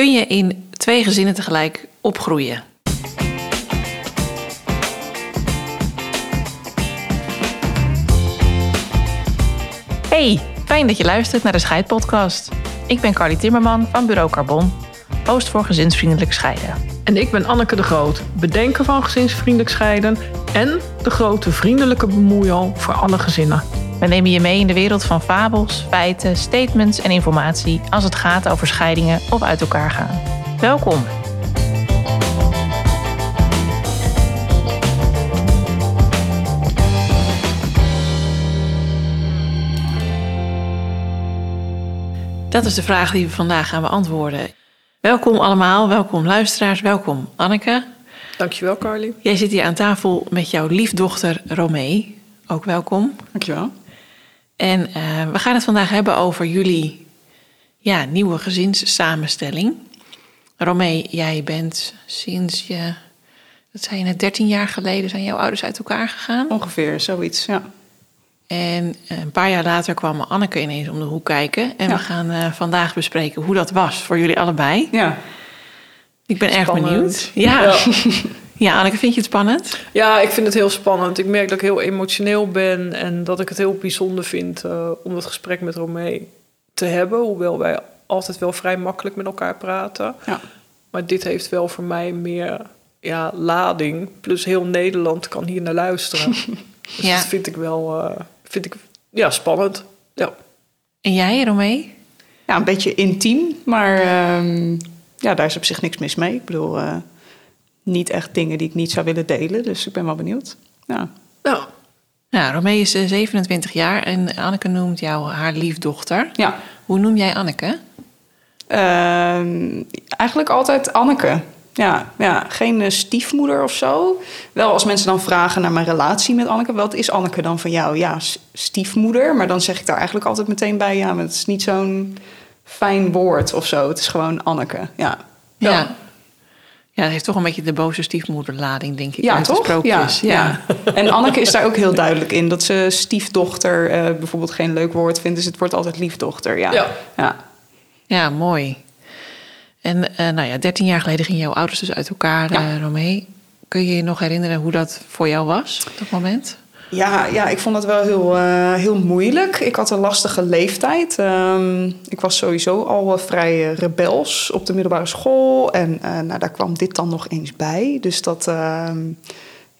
Kun je in twee gezinnen tegelijk opgroeien? Hey, fijn dat je luistert naar de Scheidpodcast. Ik ben Carly Timmerman van Bureau Carbon, host voor gezinsvriendelijk scheiden. En ik ben Anneke de Groot, bedenker van gezinsvriendelijk scheiden en de grote vriendelijke bemoeial voor alle gezinnen. We nemen je mee in de wereld van fabels, feiten, statements en informatie als het gaat over scheidingen of uit elkaar gaan. Welkom. Dat is de vraag die we vandaag gaan beantwoorden. Welkom allemaal, welkom luisteraars, welkom Anneke. Dankjewel Carly. Jij zit hier aan tafel met jouw liefdochter Romee. Ook welkom. Dankjewel. En uh, we gaan het vandaag hebben over jullie ja, nieuwe gezinssamenstelling. Romee, jij bent sinds je, dat zei je net, 13 jaar geleden zijn jouw ouders uit elkaar gegaan. Ongeveer, zoiets, ja. En een paar jaar later kwam Anneke ineens om de hoek kijken. En Ja. we gaan uh, vandaag bespreken hoe dat was voor jullie allebei. Ja, Ik ben erg benieuwd. Ja. Ja. ja, Anneke, vind je het spannend? Ja, ik vind het heel spannend. Ik merk dat ik heel emotioneel ben en dat ik het heel bijzonder vind eh, om het gesprek met Romee te hebben. Hoewel wij altijd wel vrij makkelijk met elkaar praten. Ja. Maar dit heeft wel voor mij meer ja, lading. Plus heel Nederland kan hier naar luisteren. dus Ja. dat vind ik wel eh, vind ik, ja, spannend. Ja. En jij, Romee? ja een beetje intiem, maar ehm, ja, daar is op zich niks mis mee. Ik bedoel, eh, niet echt dingen die ik niet zou willen delen, dus ik ben wel benieuwd. Ja, Nou, Nou, Romee is eh, 27 jaar en Anneke noemt jou haar liefdochter. ja. Hoe noem jij Anneke? Ehm, eigenlijk altijd Anneke. Ja, ja, geen eh, stiefmoeder of zo. Wel als mensen dan vragen naar mijn relatie met Anneke, wat is Anneke dan van jou? Ja, stiefmoeder, maar dan zeg ik daar eigenlijk altijd meteen bij, ja, maar het is niet zo'n fijn woord of zo. Het is gewoon Anneke, ja. Ja. Ja. Ja, het heeft toch een beetje de boze stiefmoederlading, denk ik. Ja, toch? Ja, ja. En Anneke is daar ook heel duidelijk in. Dat ze stiefdochter eh, bijvoorbeeld geen leuk woord vindt. Dus het wordt altijd liefdochter. Ja. Ja. ja. Ja, mooi. En eh, nou ja, 13 jaar geleden gingen jouw ouders dus uit elkaar, Ja. eh, Romee. Kun je je nog herinneren hoe dat voor jou was op dat moment? Ja, ja, ik vond dat wel heel, eh, heel moeilijk. Ik had een lastige leeftijd. Ehm, ik was sowieso al eh, vrij eh, rebels op de middelbare school. En nou, daar kwam dit dan nog eens bij. Dus dat, ehm,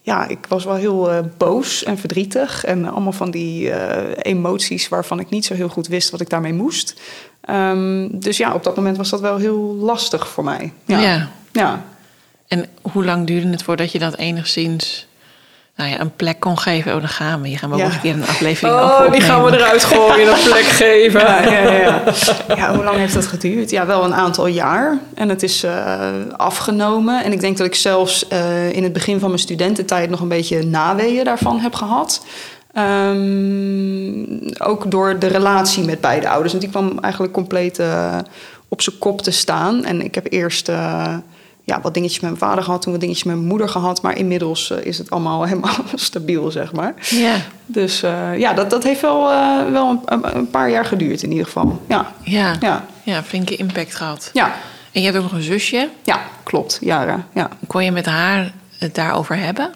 ja, ik was wel heel boos en verdrietig. En allemaal van die emoties waarvan ik niet zo heel goed wist wat ik daarmee moest. Ehm, dus ja, op dat moment was dat wel heel lastig voor mij. Ja. ja. ja. En hoe lang duurde het voordat je dat enigszins nou ja, een plek kon geven? Oh, dan gaan we. Je gaan we Ja. een keer een aflevering over oh, die gaan we eruit gooien en een plek geven. Ja, ja, ja. ja, hoe lang heeft dat geduurd? Ja, wel een aantal jaar. En het is eh, afgenomen. En ik denk dat ik zelfs eh, in het begin van mijn studententijd nog een beetje naweeën daarvan heb gehad. Ehm, ook door de relatie met beide ouders. Want die kwam eigenlijk compleet eh, op zijn kop te staan. En ik heb eerst ja, wat dingetjes met mijn vader gehad, toen wat dingetjes met mijn moeder gehad. Maar inmiddels eh, is het allemaal helemaal stabiel, zeg maar. Ja, Dus eh, ja, dat, dat heeft wel, eh, wel een, paar jaar geduurd in ieder geval. Ja, ja. ja, ja, flinke impact gehad. ja, En je hebt ook nog een zusje. ja klopt. Jaren, ja. Kon je met haar het daarover hebben?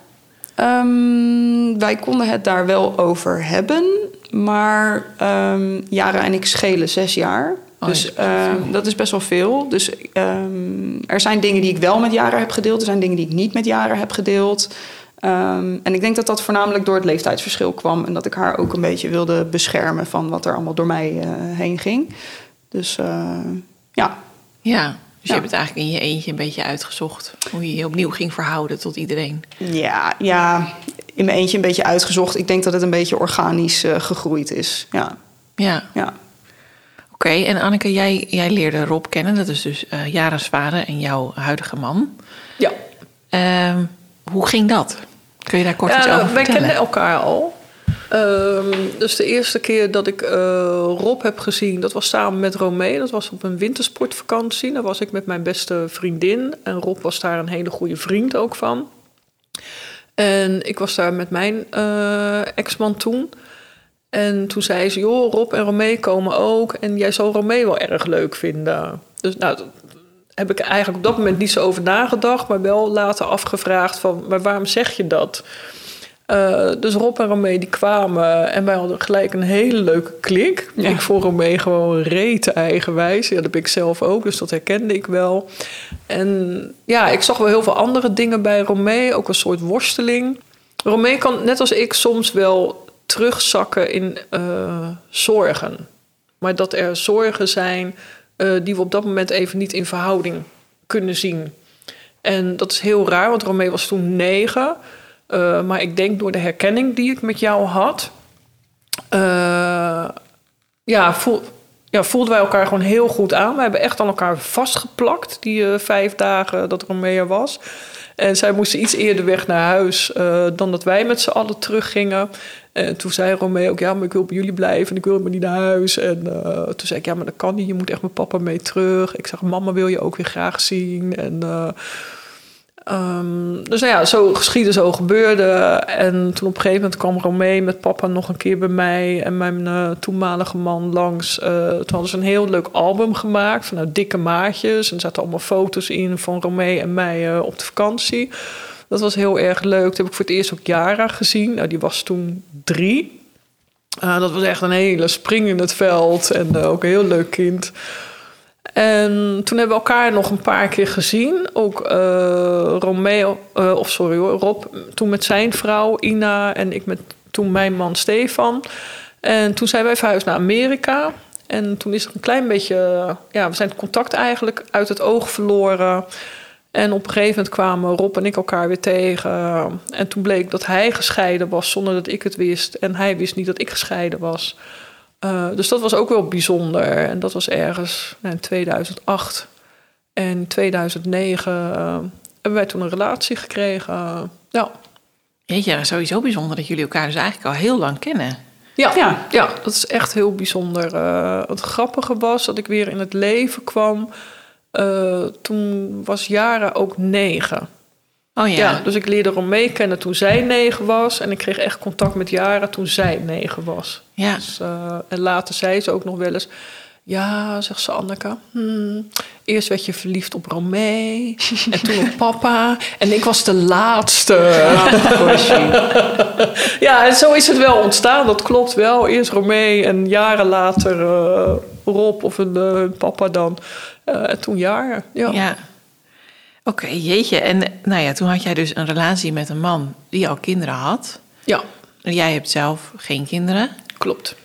Ehm, wij konden het daar wel over hebben. Maar ehm Jara en ik schelen zes jaar. Oh, dus ja, dat is ehm, dat is best wel veel. Dus ehm, er zijn dingen die ik wel met Jara heb gedeeld. Er zijn dingen die ik niet met Jara heb gedeeld. Ehm, en ik denk dat dat voornamelijk door het leeftijdsverschil kwam. En dat ik haar ook een beetje wilde beschermen van wat er allemaal door mij eh, heen ging. Dus eh, ja, Ja. Dus je hebt het eigenlijk in je eentje een beetje uitgezocht. Hoe je je opnieuw ging verhouden tot iedereen. Ja, ja, in mijn eentje een beetje uitgezocht. Ik denk dat het een beetje organisch eh, gegroeid is. Ja, Ja. ja. Oké, en Anneke, jij, jij leerde Rob kennen. Dat is dus eh Jara's vader en jouw huidige man. Ja. Ehm, hoe ging dat? Kun je daar kort iets over wij vertellen? kennen elkaar al. Ehm, dus de eerste keer dat ik eh, Rob heb gezien, dat was samen met Romee. Dat was op een wintersportvakantie. Daar was ik met mijn beste vriendin. En Rob was daar een hele goede vriend ook van. En ik was daar met mijn eh, ex-man toen. En toen zei ze, joh, Rob en Romee komen ook. En jij zal Romee wel erg leuk vinden. Dus nou, dat- heb ik eigenlijk op dat moment niet zo over nagedacht, maar wel later afgevraagd van, maar waarom zeg je dat? Uh, dus Rob en Romee die kwamen en wij hadden gelijk een hele leuke klik. Ja. Ik vond Romee gewoon rete eigenwijs. Ja, dat ben ik zelf ook, dus dat herkende ik wel. En ja, ik zag wel heel veel andere dingen bij Romee, ook een soort worsteling. Romee kan net als ik soms wel terugzakken in uh, zorgen. Maar dat er zorgen zijn uh, die we op dat moment even niet in verhouding kunnen zien. En dat is heel raar, want Romee was toen negen. Uh, maar ik denk door de herkenning die ik met jou had, ja, ja, voelden wij elkaar gewoon heel goed aan. We hebben echt aan elkaar vastgeplakt, die vijf dagen dat Romee er was. En zij moesten iets eerder weg naar huis dan dat wij met z'n allen teruggingen. En toen zei Romee ook, ja, maar ik wil bij jullie blijven en ik wil helemaal niet naar huis. En toen zei ik, ja, maar dat kan niet, je moet echt met papa mee terug. Ik zeg, mama wil je ook weer graag zien. En Um, dus nou ja, zo geschiedde, zo gebeurde. En toen op een gegeven moment kwam Romee met papa nog een keer bij mij en mijn uh, toenmalige man langs. Uh, toen hadden ze een heel leuk album gemaakt van dikke maatjes. En er zaten allemaal foto's in van Romee en mij uh, op de vakantie. Dat was heel erg leuk. Toen heb ik voor het eerst ook Jara gezien. Nou, die was toen drie. dat was echt een hele spring in het veld en ook een heel leuk kind. En toen hebben we elkaar nog een paar keer gezien. Ook uh, Romeo, uh, of sorry hoor, Rob, toen met zijn vrouw Ina en ik met toen mijn man Stefan. En toen zijn wij verhuisd naar Amerika. En toen is er een klein beetje, ja, we zijn het contact eigenlijk uit het oog verloren. En op een gegeven moment kwamen Rob en ik elkaar weer tegen. En toen bleek dat hij gescheiden was zonder dat ik het wist. En hij wist niet dat ik gescheiden was. Uh, dus dat was ook wel bijzonder. En dat was ergens nou, in 2008. En in 2009 uh, hebben wij toen een relatie gekregen. Uh, ja. Jeetje, sowieso bijzonder dat jullie elkaar dus eigenlijk al heel lang kennen. Ja, ja. ja dat is echt heel bijzonder. Uh, het grappige was dat ik weer in het leven kwam. Uh, toen was Jara ook negen. Oh ja. ja. Dus ik leerde Romee kennen toen zij negen was. En ik kreeg echt contact met Jara toen zij negen was. Ja. Dus, uh, en later zei ze ook nog wel eens... Ja, zegt ze Anneke. Hmm, eerst werd je verliefd op Romee. en toen op papa. En ik was de laatste. ja, en zo is het wel ontstaan. Dat klopt wel. Eerst Romee en jaren later uh, Rob of een uh, papa dan. Uh, en toen Jara. Ja. ja. Oké, okay, jeetje. En nou ja, toen had jij dus een relatie met een man die al kinderen had. Ja. En jij hebt zelf geen kinderen. Klopt.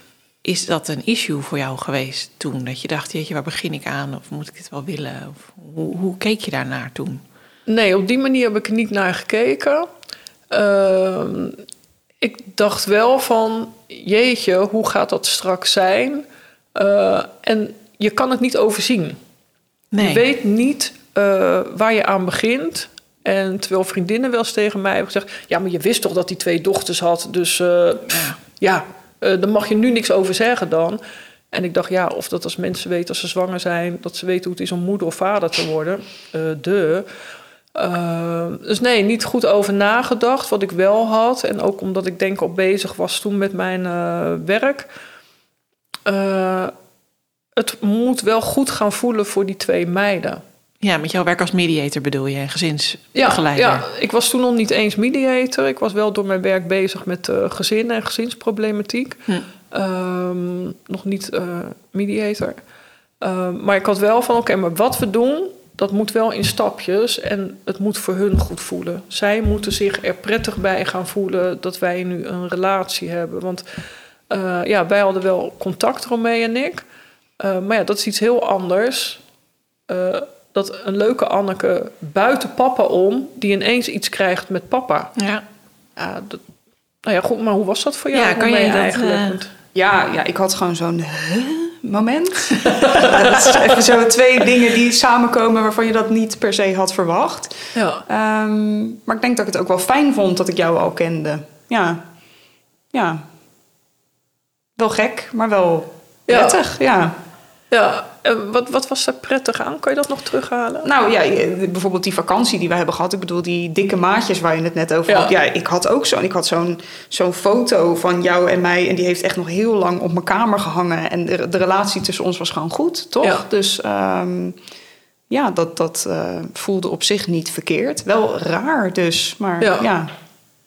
Is dat een issue voor jou geweest toen? Dat je dacht, jeetje, waar begin ik aan? Of moet ik dit wel willen? Of hoe, hoe keek je daarnaar toen? Nee, op die manier heb ik er niet naar gekeken. Uh, ik dacht wel van, jeetje, hoe gaat dat straks zijn? Uh, en je kan het niet overzien. Nee. Je weet niet uh, waar je aan begint. En terwijl vriendinnen wel eens tegen mij hebben gezegd... ja, maar je wist toch dat hij twee dochters had, dus pff, ja, uh, daar mag je nu niks over zeggen dan. En ik dacht, ja, of dat als mensen weten als ze zwanger zijn... dat ze weten hoe het is om moeder of vader te worden. de. dus nee, niet goed over nagedacht, wat ik wel had. En ook omdat ik denk al bezig was toen met mijn werk... het moet wel goed gaan voelen voor die twee meiden. Ja, met jouw werk als mediator bedoel je, gezinsbegeleider. Ja, ja, ik was toen nog niet eens mediator. Ik was wel door mijn werk bezig met uh, gezin en gezinsproblematiek. Hm. Um, nog niet uh, mediator. Um, maar ik had wel van, oké, okay, maar wat we doen, dat moet wel in stapjes. En het moet voor hun goed voelen. Zij moeten zich er prettig bij gaan voelen dat wij nu een relatie hebben. Want uh, ja, wij hadden wel contact, Romee en ik. maar ja, dat is iets heel anders dat een leuke Anneke buiten papa om... die ineens iets krijgt met papa. Ja. Uh, dat, nou ja, goed, maar hoe was dat voor jou? Ja, kan je dat, eigenlijk? Uh... Ja, ja, ik had gewoon zo'n huh? moment. dat is even zo twee dingen die samenkomen... waarvan je dat niet per se had verwacht. Ja. Um, maar ik denk dat ik het ook wel fijn vond dat ik jou al kende. Ja. Ja. Wel gek, maar wel prettig, ja. ja. Ja, en wat, wat was er prettig aan? Kan je dat nog terughalen? Nou ja, bijvoorbeeld die vakantie die we hebben gehad. Ik bedoel, die dikke maatjes waar je het net over Ja. had. Ja, ik had ook zo'n ik had zo'n zo'n foto van jou en mij. En die heeft echt nog heel lang op mijn kamer gehangen. En de, de relatie tussen ons was gewoon goed, toch? Ja. Dus ehm, ja, dat, dat eh, voelde op zich niet verkeerd. Wel raar dus, maar ja, Ja.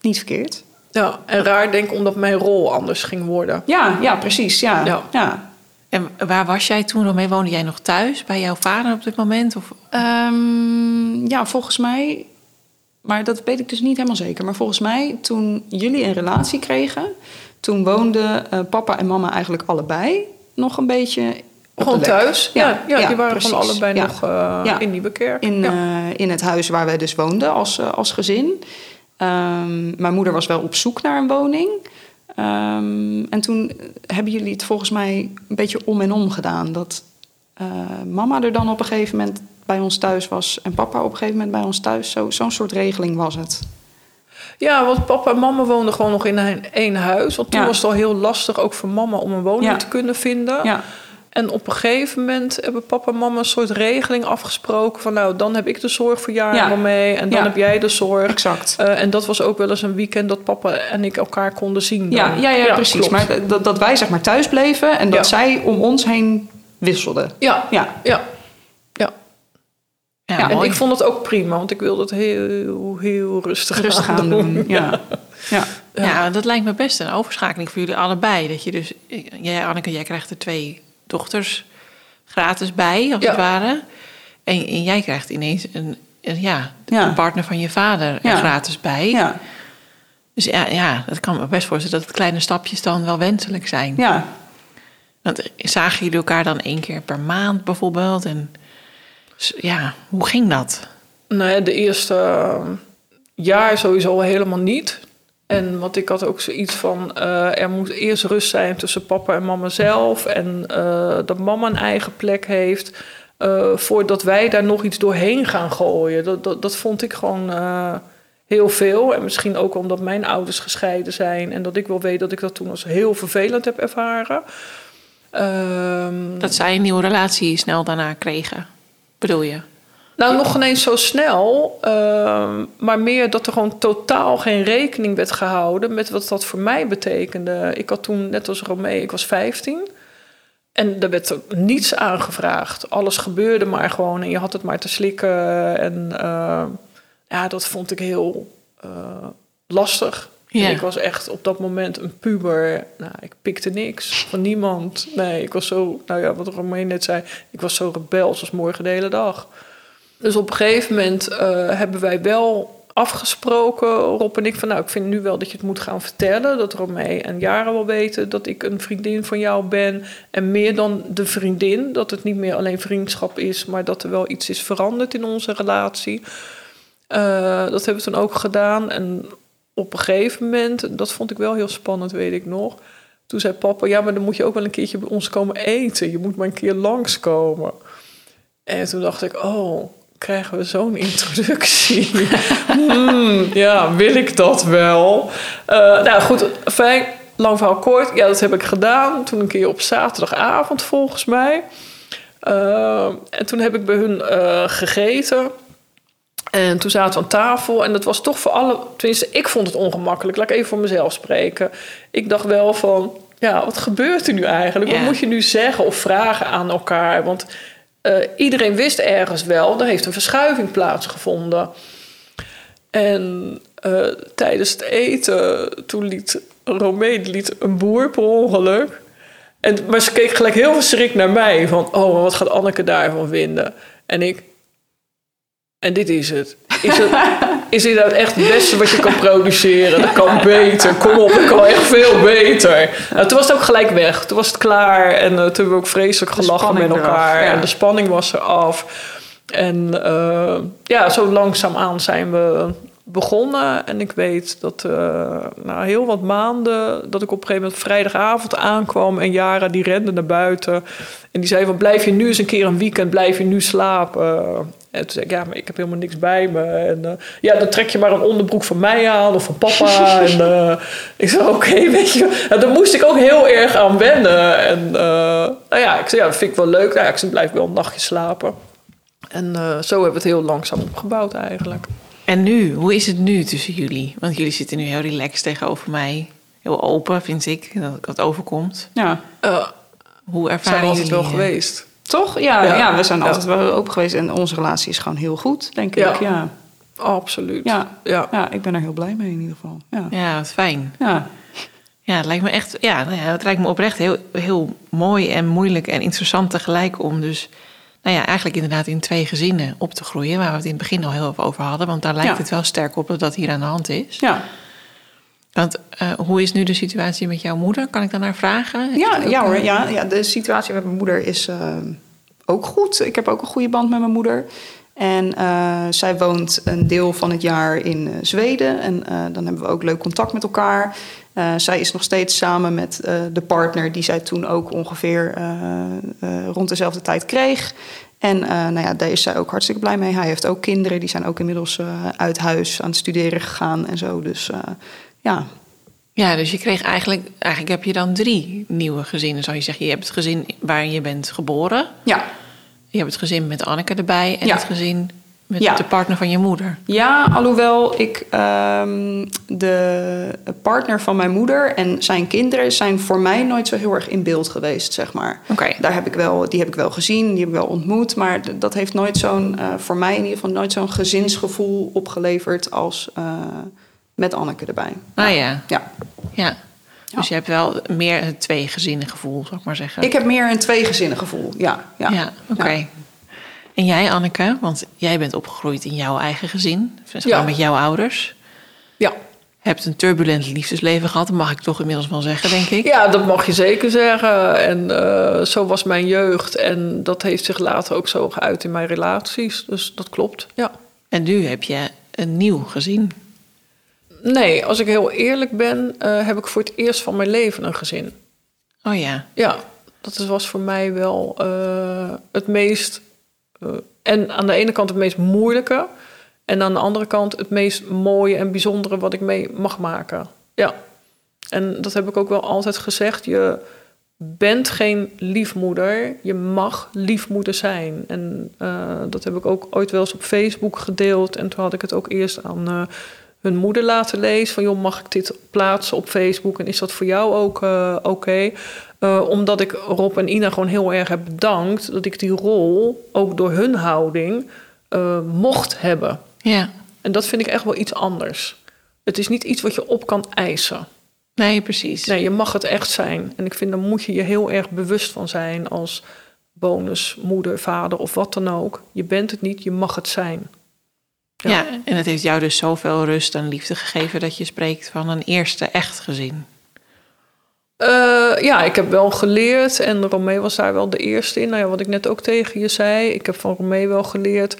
niet verkeerd. Ja, en raar denk ik omdat mijn rol anders ging worden. Ja, ja precies. Ja. Ja. En waar was jij toen, Romee? Woonde jij nog thuis bij jouw vader op dit moment? Of, Ehm, ja, volgens mij, maar dat weet ik dus niet helemaal zeker. Maar volgens mij, toen jullie een relatie kregen, toen woonden eh, papa en mama eigenlijk allebei nog een beetje. Gewoon thuis. Ja, ja, die waren precies. gewoon allebei Ja. nog eh, Ja. in Nieuwekerk. In, ja. eh, in het huis waar wij dus woonden als, als gezin. Ehm, mijn moeder was wel op zoek naar een woning. Ehm, en toen hebben jullie het volgens mij een beetje om en om gedaan. Dat eh, mama er dan op een gegeven moment bij ons thuis was... en papa op een gegeven moment bij ons thuis. Zo, zo'n soort regeling was het. Ja, want papa en mama woonden gewoon nog in één huis. Want toen Ja. was het al heel lastig, ook voor mama, om een woning Ja. te kunnen vinden. Ja, En op een gegeven moment hebben papa en mama een soort regeling afgesproken. Van nou, dan heb ik de zorg voor Ja. jaren mee. En dan Ja. heb jij de zorg. exact. Eh, en dat was ook wel eens een weekend dat papa en ik elkaar konden zien. Ja, ja, ja, precies. klopt. Maar dat, dat wij zeg maar thuis bleven... en dat Ja. zij om ons heen wisselden. Ja, Ja, ja. ja. ja, Ja, En mooi. ik vond het ook prima, want ik wilde het heel, heel rustig, rustig aan doen. Ja. Ja. Ja, dat lijkt me best een overschakeling voor jullie allebei. Dat je dus, jij Anneke, jij krijgt er twee dochters gratis bij, als Ja. het ware. En, en jij krijgt ineens een, een, ja, Ja. een partner van je vader er Ja. gratis bij. Ja. Dus ja, ja, dat kan me best voorstellen dat kleine stapjes dan wel wenselijk zijn. ja. Want zagen jullie elkaar dan één keer per maand bijvoorbeeld? En ja, hoe ging dat? Nee, de eerste eh, jaar sowieso helemaal niet. En want ik had ook zoiets van, eh, er moet eerst rust zijn tussen papa en mama zelf. En eh, dat mama een eigen plek heeft. eh, voordat wij daar nog iets doorheen gaan gooien. Dat, dat, dat vond ik gewoon heel veel. En misschien ook omdat mijn ouders gescheiden zijn. En dat ik wel weet dat ik dat toen als heel vervelend heb ervaren. Ehm, Dat zij een nieuwe relatie snel daarna kregen, bedoel je? Nou, nog ineens zo snel. ehm, maar meer dat er gewoon totaal geen rekening werd gehouden met wat dat voor mij betekende. Ik had toen, net als Romee, ik was 15. En er werd ook niets aangevraagd. Alles gebeurde maar gewoon en je had het maar te slikken. En eh, ja, dat vond ik heel eh, lastig. Ja. Ik was echt op dat moment een puber. Nou, ik pikte niks van niemand. Nee, ik was zo, nou ja, wat Romee net zei, ik was zo rebels als morgen de hele dag. Dus op een gegeven moment eh, hebben wij wel afgesproken, Rob en ik, van nou, ik vind nu wel dat je het moet gaan vertellen. Dat Romee en Jara wel weten dat ik een vriendin van jou ben. En meer dan de vriendin, dat het niet meer alleen vriendschap is, maar dat er wel iets is veranderd in onze relatie. Eh, dat hebben we toen ook gedaan. En op een gegeven moment, dat vond ik wel heel spannend, weet ik nog. Toen zei papa, ja, maar dan moet je ook wel een keertje bij ons komen eten. Je moet maar een keer langskomen. En toen dacht ik, oh, krijgen we zo'n introductie? Hmm, ja, wil ik dat wel? Eh, nou goed, fijn, lang verhaal kort. Ja, dat heb ik gedaan. Toen een keer op zaterdagavond volgens mij. Eh, en toen heb ik bij hun eh, gegeten. En toen zaten we aan tafel en dat was toch voor alle... Tenminste, ik vond het ongemakkelijk. Laat ik even voor mezelf spreken. Ik dacht wel van, ja, wat gebeurt er nu eigenlijk? Ja. Wat moet je nu zeggen of vragen aan elkaar? Want eh, iedereen wist ergens wel, er heeft een verschuiving plaatsgevonden. En eh, tijdens het eten, toen liet Romee liet een boer per ongeluk. En, maar ze keek gelijk heel verschrikt naar mij. Van, oh, wat gaat Anneke daarvan vinden? En ik... En dit is het. Is, het, is nou echt het beste wat je kan produceren? Dat kan beter. Kom op, dat kan echt veel beter. Nou, toen was het ook gelijk weg. Toen was het klaar. En uh, toen hebben we ook vreselijk gelachen met elkaar. eraf, ja. En de spanning was eraf. En uh, ja, zo langzaamaan zijn we begonnen. En ik weet dat uh, na heel wat maanden... dat ik op een gegeven moment vrijdagavond aankwam... en Jara die rende naar buiten. En die zei van, blijf je nu eens een keer een weekend... blijf je nu slapen... En toen zei ik, ja, maar ik heb helemaal niks bij me. En uh, ja, dan trek je maar een onderbroek van mij aan of van papa. en uh, ik zei, oké, okay, weet je. En daar moest ik ook heel erg aan wennen. En uh, nou ja, ik zei, ja, dat vind ik wel leuk. Nou, ja, ik zei, blijf wel een nachtje slapen. En uh, zo hebben we het heel langzaam opgebouwd eigenlijk. En nu, hoe is het nu tussen jullie? Want jullie zitten nu heel relaxed tegenover mij. Heel open, vind ik, dat het overkomt. Ja. Uh, hoe ervaren zijn we jullie? altijd wel geweest. Toch? Ja, Ja. ja. we zijn Ja. altijd wel open geweest. En onze relatie is gewoon heel goed, denk Ja. ik. Ja. Absoluut. Ja. Ja. ja, ik ben er heel blij mee in ieder geval. Ja. Ja, wat fijn. Ja. Ja, het lijkt me echt, ja, nou ja, het lijkt me oprecht heel, heel mooi en moeilijk en interessant tegelijk om dus, nou ja, eigenlijk inderdaad in twee gezinnen op te groeien, waar we het in het begin al heel even over hadden, want daar lijkt Ja. het wel sterk op dat dat hier aan de hand is. Ja. Want eh, hoe is nu de situatie met jouw moeder? Kan ik daarnaar vragen? Ja, ja hoor. een- Ja, ja, de situatie met mijn moeder is eh, ook goed. Ik heb ook een goede band met mijn moeder. En eh, zij woont een deel van het jaar in eh, Zweden. En eh, dan hebben we ook leuk contact met elkaar. Eh, zij is nog steeds samen met eh, de partner die zij toen ook ongeveer eh, eh, rond dezelfde tijd kreeg. En eh, nou ja, daar is zij ook hartstikke blij mee. Hij heeft ook kinderen, die zijn ook inmiddels eh, uit huis aan het studeren gegaan en zo. Dus eh, ja, Ja, dus je kreeg eigenlijk, eigenlijk heb je dan drie nieuwe gezinnen, zou je zeggen. Je hebt het gezin waarin je bent geboren. ja, Je hebt het gezin met Anneke erbij en Ja. het gezin met Ja. de partner van je moeder. Ja, alhoewel ik ehm, de partner van mijn moeder en zijn kinderen zijn voor mij nooit zo heel erg in beeld geweest, zeg maar. Oké. Daar heb ik wel, die heb ik wel gezien, die heb ik wel ontmoet, maar dat heeft nooit zo'n, eh, voor mij in ieder geval nooit zo'n gezinsgevoel opgeleverd als eh, met Anneke erbij. Ah ja, Ja. ja. Dus je hebt wel meer een twee gezinnen gevoel, zou ik maar zeggen. Ik heb meer een tweegezinnen gevoel, ja. Ja, Ja, oké. En jij, Anneke, want jij bent opgegroeid in jouw eigen gezin, met jouw ouders. Ja. Hebt een turbulent liefdesleven gehad, dat mag ik toch inmiddels wel zeggen, denk ik. Ja, dat mag je zeker zeggen. En eh, zo was mijn jeugd. En dat heeft zich later ook zo geuit in mijn relaties. Dus dat klopt, ja. En nu heb je een nieuw gezin. Nee, als ik heel eerlijk ben, eh, heb ik voor het eerst van mijn leven een gezin. Oh ja, Ja, dat was voor mij wel eh, het meest... eh, en aan de ene kant het meest moeilijke... en aan de andere kant het meest mooie en bijzondere... wat ik mee mag maken. Ja. En dat heb ik ook wel altijd gezegd. Je bent geen liefmoeder. Je mag liefmoeder zijn. En dat heb ik ook ooit wel eens op Facebook gedeeld. En toen had ik het ook eerst aan hun moeder laten lezen. Van joh, mag ik dit plaatsen op Facebook? En is dat voor jou ook eh, oké? Eh, omdat ik Rob en Ina gewoon heel erg heb bedankt... dat ik die rol, ook door hun houding, eh, mocht hebben. ja. En dat vind ik echt wel iets anders. Het is niet iets wat je op kan eisen. Nee, precies. Nee, je mag het echt zijn. En ik vind, daar moet je je heel erg bewust van zijn als bonus, moeder, vader of wat dan ook. Je bent het niet, je mag het zijn. Ja. ja. en het heeft jou dus zoveel rust en liefde gegeven dat je spreekt van een eerste echt gezin. Eh, ja, ik heb wel geleerd en Romee was daar wel de eerste in. Nou ja, wat ik net ook tegen je zei, ik heb van Romee wel geleerd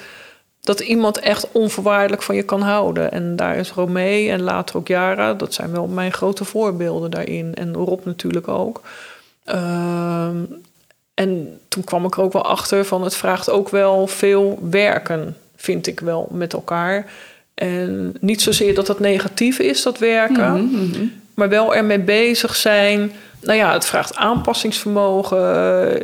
dat iemand echt onvoorwaardelijk van je kan houden. En daar is Romee en later ook Jara, dat zijn wel mijn grote voorbeelden daarin. En Rob natuurlijk ook. Ehm, en toen kwam ik er ook wel achter van het vraagt ook wel veel werken, vind ik wel, met elkaar. En niet zozeer dat het negatief is, dat werken, Mhm, maar wel ermee bezig zijn. Nou ja, het vraagt aanpassingsvermogen.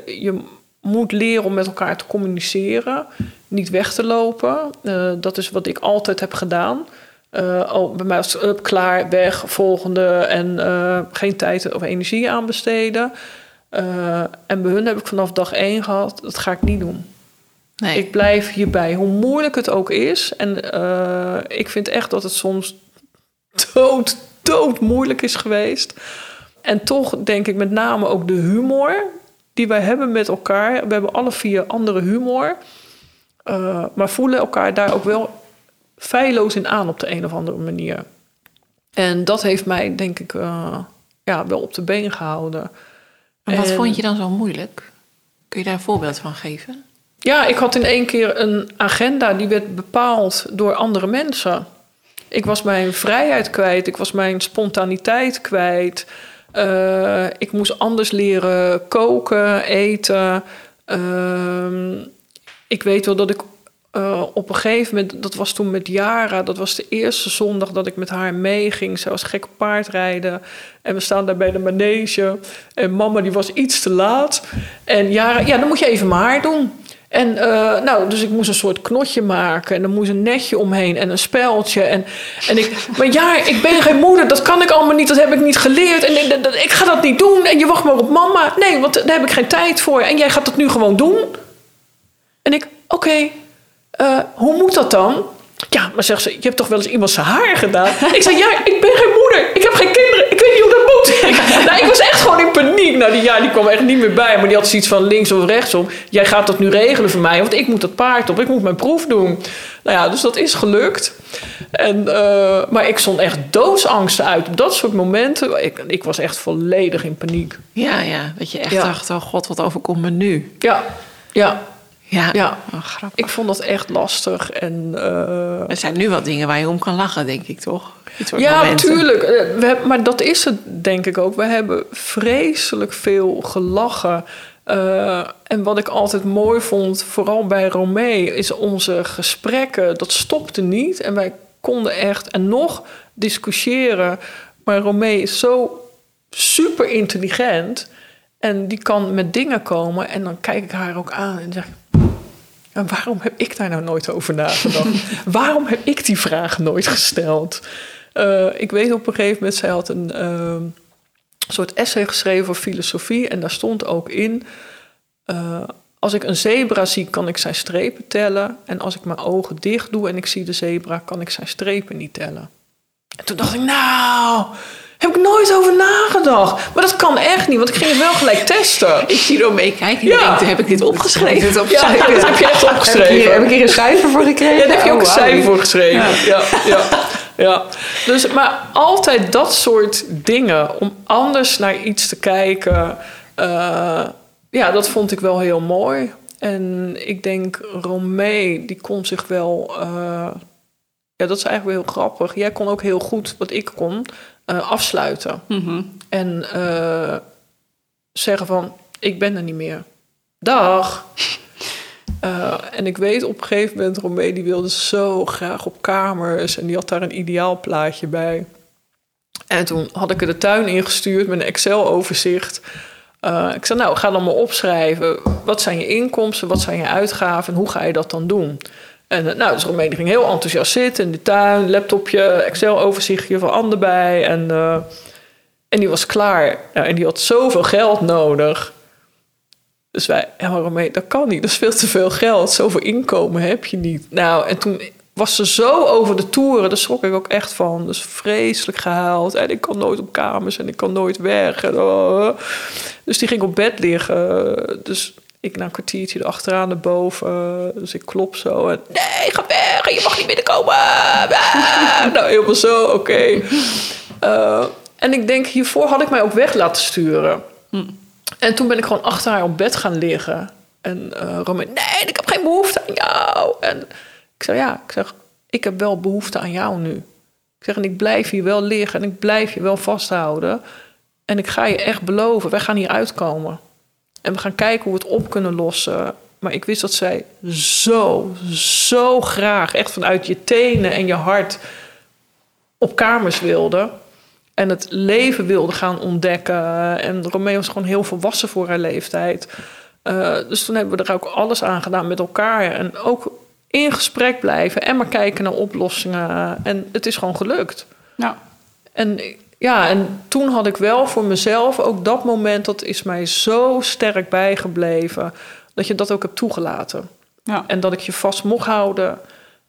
Je moet leren om met elkaar te communiceren, niet weg te lopen. Eh, dat is wat ik altijd heb gedaan. Oh, bij mij was het up, klaar, weg, volgende en eh, geen tijd of energie aan besteden. En bij hun heb ik vanaf dag één gehad, dat ga ik niet doen. Nee. Ik blijf hierbij, hoe moeilijk het ook is. En eh, ik vind echt dat het soms dood, dood moeilijk is geweest. En toch denk ik met name ook de humor die wij hebben met elkaar. We hebben alle vier andere humor. eh, maar voelen elkaar daar ook wel feilloos in aan op de een of andere manier. En dat heeft mij, denk ik, eh, ja, wel op de been gehouden. en wat en- vond je dan zo moeilijk? Kun je daar een voorbeeld van geven? Ja, ik had in één keer een agenda die werd bepaald door andere mensen. Ik was mijn vrijheid kwijt, ik was mijn spontaniteit kwijt. Eh, ik moest anders leren koken, eten. Ehm, ik weet wel dat ik eh, op een gegeven moment, dat was toen met Jara, dat was de eerste zondag dat ik met haar meeging. Ze was gek paardrijden. En we staan daar bij de manege. En mama die was iets te laat. En Jara, ja, dan moet je even mijn haar doen. En eh, nou, dus ik moest een soort knotje maken. En er moest een netje omheen en een speldje. En, en ik, maar ja, ik ben geen moeder. Dat kan ik allemaal niet. Dat heb ik niet geleerd. En ik, ga dat niet doen. En je wacht maar op mama. Nee, want daar heb ik geen tijd voor. En jij gaat dat nu gewoon doen. En ik, oké, eh, hoe moet dat dan? Ja, maar zegt ze, je hebt toch wel eens iemand zijn haar gedaan? ik zei, ja, ik ben geen moeder. Ik heb geen kinderen. Nou, ik was echt gewoon in paniek. Nou, die, ja, die kwam echt niet meer bij. Maar die had zoiets van links of rechtsom. Jij gaat dat nu regelen voor mij. Want ik moet dat paard op. Ik moet mijn proef doen. Nou ja, dus dat is gelukt. En, eh, maar ik stond echt doodsangsten uit op dat soort momenten. Ik, ik was echt volledig in paniek. Ja, ja. Dat je echt Ja. dacht, oh god, wat overkomt me nu? Ja, ja. Ja, Ja. Oh, grappig. Ik vond dat echt lastig. En, eh, Er zijn nu wel dingen waar je om kan lachen, denk ik, toch? Ja, momenten. tuurlijk. Eh, We hebben, maar dat is het denk ik ook. We hebben vreselijk veel gelachen. Eh, en wat ik altijd mooi vond, vooral bij Romee, is onze gesprekken. Dat stopte niet. En wij konden echt en nog discussiëren. Maar Romee is zo super intelligent. En die kan met dingen komen. En dan kijk ik haar ook aan en zeg ik... En waarom heb ik daar nou nooit over nagedacht? waarom heb ik die vraag nooit gesteld? Eh, ik weet op een gegeven moment, zij had een ehm, soort essay geschreven voor filosofie. En daar stond ook in... eh, als ik een zebra zie, kan ik zijn strepen tellen. En als ik mijn ogen dicht doe en ik zie de zebra, kan ik zijn strepen niet tellen. En toen dacht ik, nou, heb ik nooit over nagedacht. Maar dat kan echt niet, want ik ging het wel gelijk testen. Ik zie er mee kijken en Ja. denk, heb ik dit opgeschreven? Ja, dat heb je echt Heb ik, opgeschreven. hier, heb ik hier een cijfer voor gekregen? Ja, daar heb je ook Oh, een wauw. cijfer voor geschreven. Ja. Ja, ja, Dus, maar altijd dat soort dingen, om anders naar iets te kijken, eh, ja, dat vond ik wel heel mooi. En ik denk, Romee, die kon zich wel, eh, ja, dat is eigenlijk wel heel grappig. Jij kon ook heel goed, wat ik kon, eh, afsluiten. Mhm. En eh, zeggen van, ik ben er niet meer. Dag. Eh, en ik weet op een gegeven moment, Romee die wilde zo graag op kamers. En die had daar een ideaal plaatje bij. En toen had ik er de tuin ingestuurd met een Excel-overzicht. Ik zei, nou, ga dan maar opschrijven. Wat zijn je inkomsten, wat zijn je uitgaven en hoe ga je dat dan doen? En eh, nou, dus Romee die ging heel enthousiast zitten in de tuin. Laptopje, Excel-overzichtje van Anne bij. En, eh, en die was klaar. Ja, en die had zoveel geld nodig. Dus wij, ja, maar Romee, dat kan niet. Dat is veel te veel geld. Zoveel inkomen heb je niet. Nou, en toen was ze zo over de toeren. Daar schrok ik ook echt van. Dus vreselijk gehaald. En ik kan nooit op kamers en ik kan nooit weg. En, oh. Dus die ging op bed liggen. Dus ik na een kwartiertje erachteraan naar boven. Dus ik klop zo. En nee, ga weg. Je mag niet binnenkomen. Ah. nou, helemaal zo. Oké. Eh, en ik denk, hiervoor had ik mij ook weg laten sturen. En toen ben ik gewoon achter haar op bed gaan liggen. En eh Romein, nee, ik heb geen behoefte aan jou. En ik zeg, ja, ik zeg, ik heb wel behoefte aan jou nu. Ik zeg, en ik blijf hier wel liggen en ik blijf je wel vasthouden. En ik ga je echt beloven, wij gaan hier uitkomen. En we gaan kijken hoe we het op kunnen lossen. Maar ik wist dat zij zo, zo graag, echt vanuit je tenen en je hart, op kamers wilde. En het leven wilde gaan ontdekken. En Romeo was gewoon heel volwassen voor haar leeftijd. Eh, dus toen hebben we er ook alles aan gedaan met elkaar. En ook in gesprek blijven en maar kijken naar oplossingen. En het is gewoon gelukt. Ja. En ja, en toen had ik wel voor mezelf ook dat moment, dat is mij zo sterk bijgebleven, dat je dat ook hebt toegelaten. Ja. En dat ik je vast mocht houden.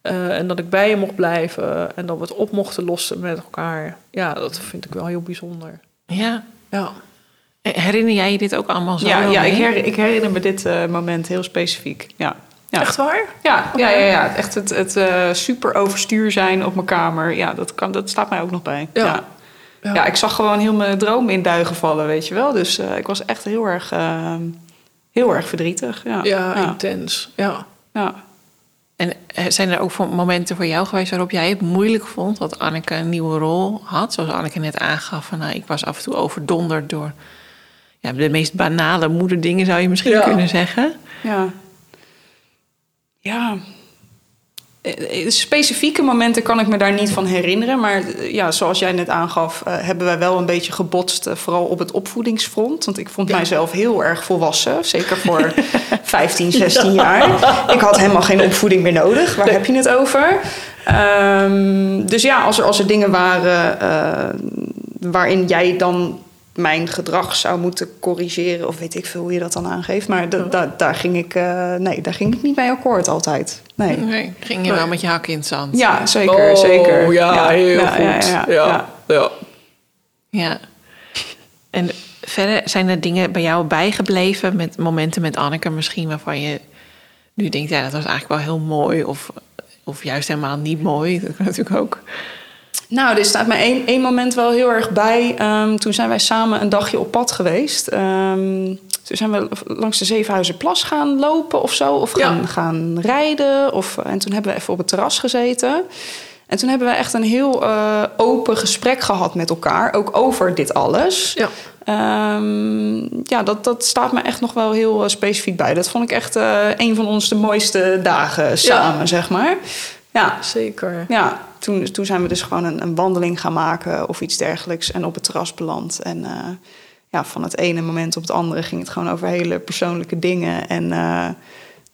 eh, en dat ik bij je mocht blijven. En dat we het op mochten lossen met elkaar. Ja, dat vind ik wel heel bijzonder. Ja. Ja. Herinner jij je dit ook allemaal zo? Ja, wel ja ik, her- ik herinner me dit eh, moment heel specifiek. Ja. Ja. Echt waar? Ja, ja, ja, ja. echt het, het eh, super overstuur zijn op mijn kamer. Ja, dat, kan, dat staat mij ook nog bij. Ja. Ja. Ik zag gewoon heel mijn droom in duigen vallen, weet je wel. Dus eh, ik was echt heel erg, eh, heel erg verdrietig. Ja, Ja, ja. intens. Ja. ja. En eh, zijn er ook momenten voor jou geweest waarop jij het moeilijk vond dat Anneke een nieuwe rol had? Zoals Anneke net aangaf, van, nou, ik was af en toe overdonderd door ja, de meest banale moederdingen, zou je misschien Ja. kunnen zeggen. Ja. Ja. Eh, specifieke momenten kan ik me daar niet van herinneren. Maar eh, ja, zoals jij net aangaf, eh, hebben wij wel een beetje gebotst. eh, vooral op het opvoedingsfront. Want ik vond mijzelf heel erg volwassen. Zeker voor 15, 16 jaar. Ik had helemaal geen opvoeding meer nodig. Waar heb je het over? Ehm, dus ja, als er, als er dingen waren eh, waarin jij dan mijn gedrag zou moeten corrigeren, of weet ik veel hoe je dat dan aangeeft. Maar da- da- daar, ging ik, eh, nee, daar ging ik niet mee akkoord altijd. Nee. Nee, ging je wel met je hak in het zand. Ja, zeker, Oh, zeker. Ja, heel ja, goed. ja, ja, ja, ja. ja. Ja. En verder zijn er dingen bij jou bijgebleven met momenten met Anneke misschien waarvan je nu denkt, ja, dat was eigenlijk wel heel mooi of, of juist helemaal niet mooi. Dat kan natuurlijk ook. Nou, er staat me één, één moment wel heel erg bij. Ehm, toen zijn wij samen een dagje op pad geweest. Ehm, toen zijn we langs de Zevenhuizenplas gaan lopen of zo. Of Ja. gaan, rijden. Of, en toen hebben we even op het terras gezeten. En toen hebben we echt een heel eh, open gesprek gehad met elkaar. Ook over dit alles. Ja. Ehm, ja, dat, dat staat me echt nog wel heel eh, specifiek bij. Dat vond ik echt eh, een van ons de mooiste dagen samen, zeg maar. Ja, Zeker. ja, toen, toen zijn we dus gewoon een, een wandeling gaan maken of iets dergelijks en op het terras beland. En eh, ja, van het ene moment op het andere ging het gewoon over hele persoonlijke dingen. En eh,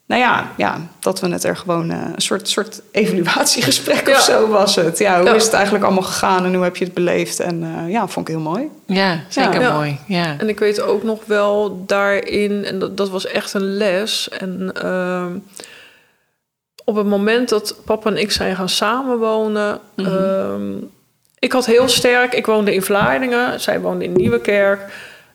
nou ja, ja, dat we het er gewoon eh, een soort, soort evaluatiegesprek Ja. of zo was het. Ja, hoe Ja. is het eigenlijk allemaal gegaan en hoe heb je het beleefd? En eh, ja, vond ik heel mooi. Ja, zeker Ja. mooi. Ja. En ik weet ook nog wel daarin, en dat, dat was echt een les. En ehm, op het moment dat papa en ik zijn gaan samenwonen. ehm, ik had heel sterk, ik woonde in Vlaardingen, zij woonde in Nieuwekerk.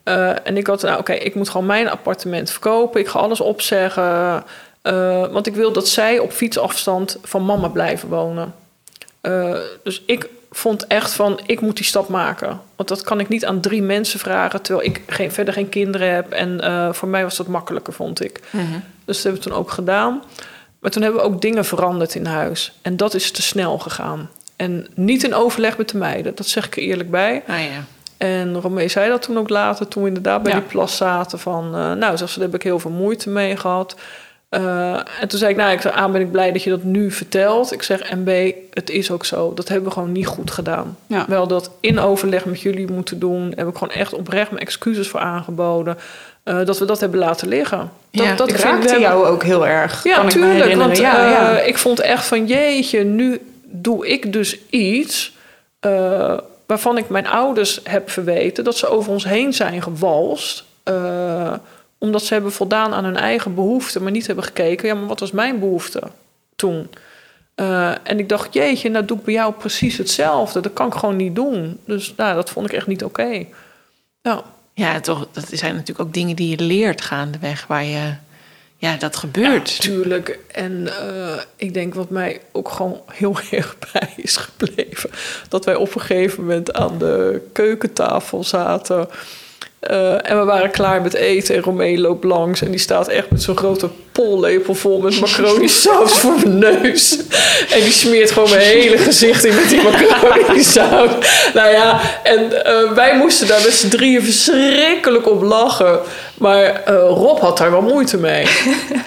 Eh, en ik had, nou oké, ik moet gewoon mijn appartement verkopen. Ik ga alles opzeggen. eh, want ik wil dat zij op fietsafstand van mama blijven wonen. Eh, dus ik vond echt van, ik moet die stap maken. Want dat kan ik niet aan drie mensen vragen... terwijl ik geen, verder geen kinderen heb. En voor mij was dat makkelijker, vond ik. Mhm. Dus dat hebben we toen ook gedaan. Maar toen hebben we ook dingen veranderd in huis. En dat is te snel gegaan. En niet in overleg met de meiden. Dat zeg ik er eerlijk bij. Ah ja. En Romee zei dat toen ook later, toen we inderdaad bij Ja. die plas zaten. Van, eh, nou, zegt ze, daar heb ik heel veel moeite mee gehad. Eh, en toen zei ik, nou, ik zei, A, ben ik blij dat je dat nu vertelt. Ik zeg, en B, het is ook zo. Dat hebben we gewoon niet goed gedaan. Ja. Wel dat in overleg met jullie moeten doen. Heb ik gewoon echt oprecht mijn excuses voor aangeboden. eh, dat we dat hebben laten liggen. Dat, Ja, dat Ik raakte hebben- jou ook heel erg. ja, kan tuurlijk. Want ja, ja. eh, ik vond echt van jeetje, nu doe ik dus iets waarvan ik mijn ouders heb verweten dat ze over ons heen zijn gewalst. Omdat ze hebben voldaan aan hun eigen behoeften, maar niet hebben gekeken. Ja, maar wat was mijn behoefte toen? Eh, en ik dacht, jeetje, nou doe ik bij jou precies hetzelfde. Dat kan ik gewoon niet doen. Dus nou, dat vond ik echt niet oké. Ja. Ja, toch, dat zijn natuurlijk ook dingen die je leert gaandeweg, waar je, ja, dat gebeurt. Tuurlijk. En eh, ik denk wat mij ook gewoon heel erg bij is gebleven. Dat wij op een gegeven moment aan de keukentafel zaten. Eh, en we waren klaar met eten en Romee loopt langs. En die staat echt met zo'n grote pollepel vol met macaroni saus voor mijn neus. En die smeert gewoon mijn hele gezicht in met die macaroni saus. Nou ja, en eh, wij moesten daar met z'n drieën verschrikkelijk op lachen. Maar eh, Rob had daar wel moeite mee.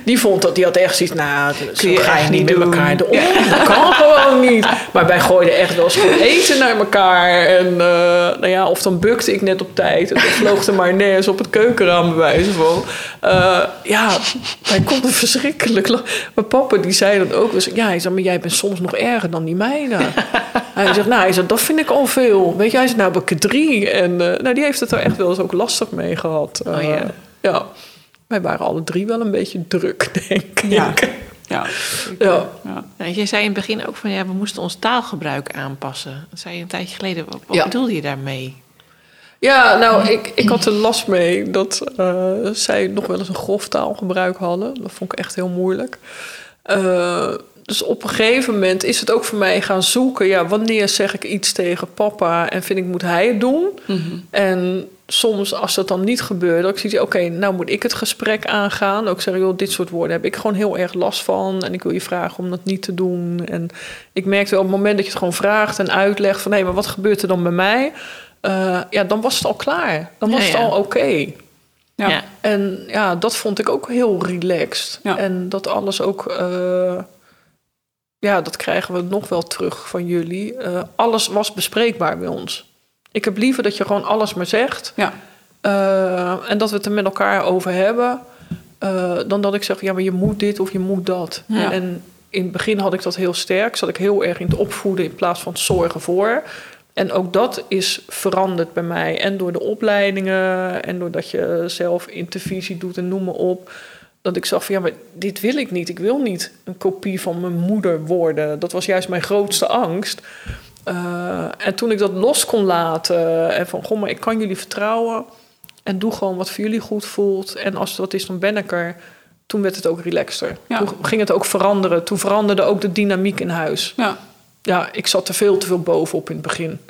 Die vond dat, die had echt zoiets, nou, zo ga je niet met doen. elkaar om. Dat kan gewoon niet. Maar wij gooiden echt wel eens gewoon eten naar elkaar. En nou ja, of dan bukte ik net op tijd. En dan vloog de mayonaise op het keukenraam bij wijze van. Eh, ja, wij konden verschrikkelijk lachen. Maar papa die zei dan ook eens... Ja, hij zei, maar jij bent soms nog erger dan die meiden. hij zegt, nou, hij zegt, dat vind ik al veel. Weet je, hij nou heb ik er drie. En eh, nou, die heeft het er echt wel eens ook lastig mee gehad. Oh, Eh, ja. ja. Wij waren alle drie wel een beetje druk, denk ik. Ja. Ja. Ja. Nou, je zei in het begin ook van ja, we moesten ons taalgebruik aanpassen. Dat zei je een tijdje geleden. Wat, wat Ja. bedoelde je daarmee? Ja, nou, ik, ik had er last mee dat eh, zij nog wel eens een grof taalgebruik hadden. Dat vond ik echt heel moeilijk. Eh, dus op een gegeven moment is het ook voor mij gaan zoeken. Ja, wanneer zeg ik iets tegen papa en vind ik moet hij het doen? En soms als dat dan niet gebeurt, ik zie, oké, nou moet ik het gesprek aangaan. Ook zeggen, joh, dit soort woorden heb ik gewoon heel erg last van. En ik wil je vragen om dat niet te doen. En ik merkte wel op het moment dat je het gewoon vraagt en uitlegt van hé, maar wat gebeurt er dan bij mij? Eh, ja, dan was het al klaar. Dan was Ja, het ja. al oké. Ja. Ja. En ja, dat vond ik ook heel relaxed. Ja. En dat alles ook. eh, ja, dat krijgen we nog wel terug van jullie. Eh, alles was bespreekbaar bij ons. Ik heb liever dat je gewoon alles maar zegt. Ja. eh, en dat we het er met elkaar over hebben. eh, dan dat ik zeg, ja, maar je moet dit of je moet dat. Ja. En in het begin had ik dat heel sterk. Zat ik heel erg in het opvoeden in plaats van het zorgen voor. En ook dat is veranderd bij mij. En door de opleidingen en doordat je zelf intervisie doet en noem maar op. Dat ik zag van ja, maar dit wil ik niet. Ik wil niet een kopie van mijn moeder worden. Dat was juist mijn grootste angst. Eh, en toen ik dat los kon laten en van goh, maar ik kan jullie vertrouwen. En doe gewoon wat voor jullie goed voelt. En als het wat is, dan ben ik er. Toen werd het ook relaxter. Ja. Toen ging het ook veranderen. Toen veranderde ook de dynamiek in huis. Ja. Ja, ik zat er veel te veel bovenop in het begin.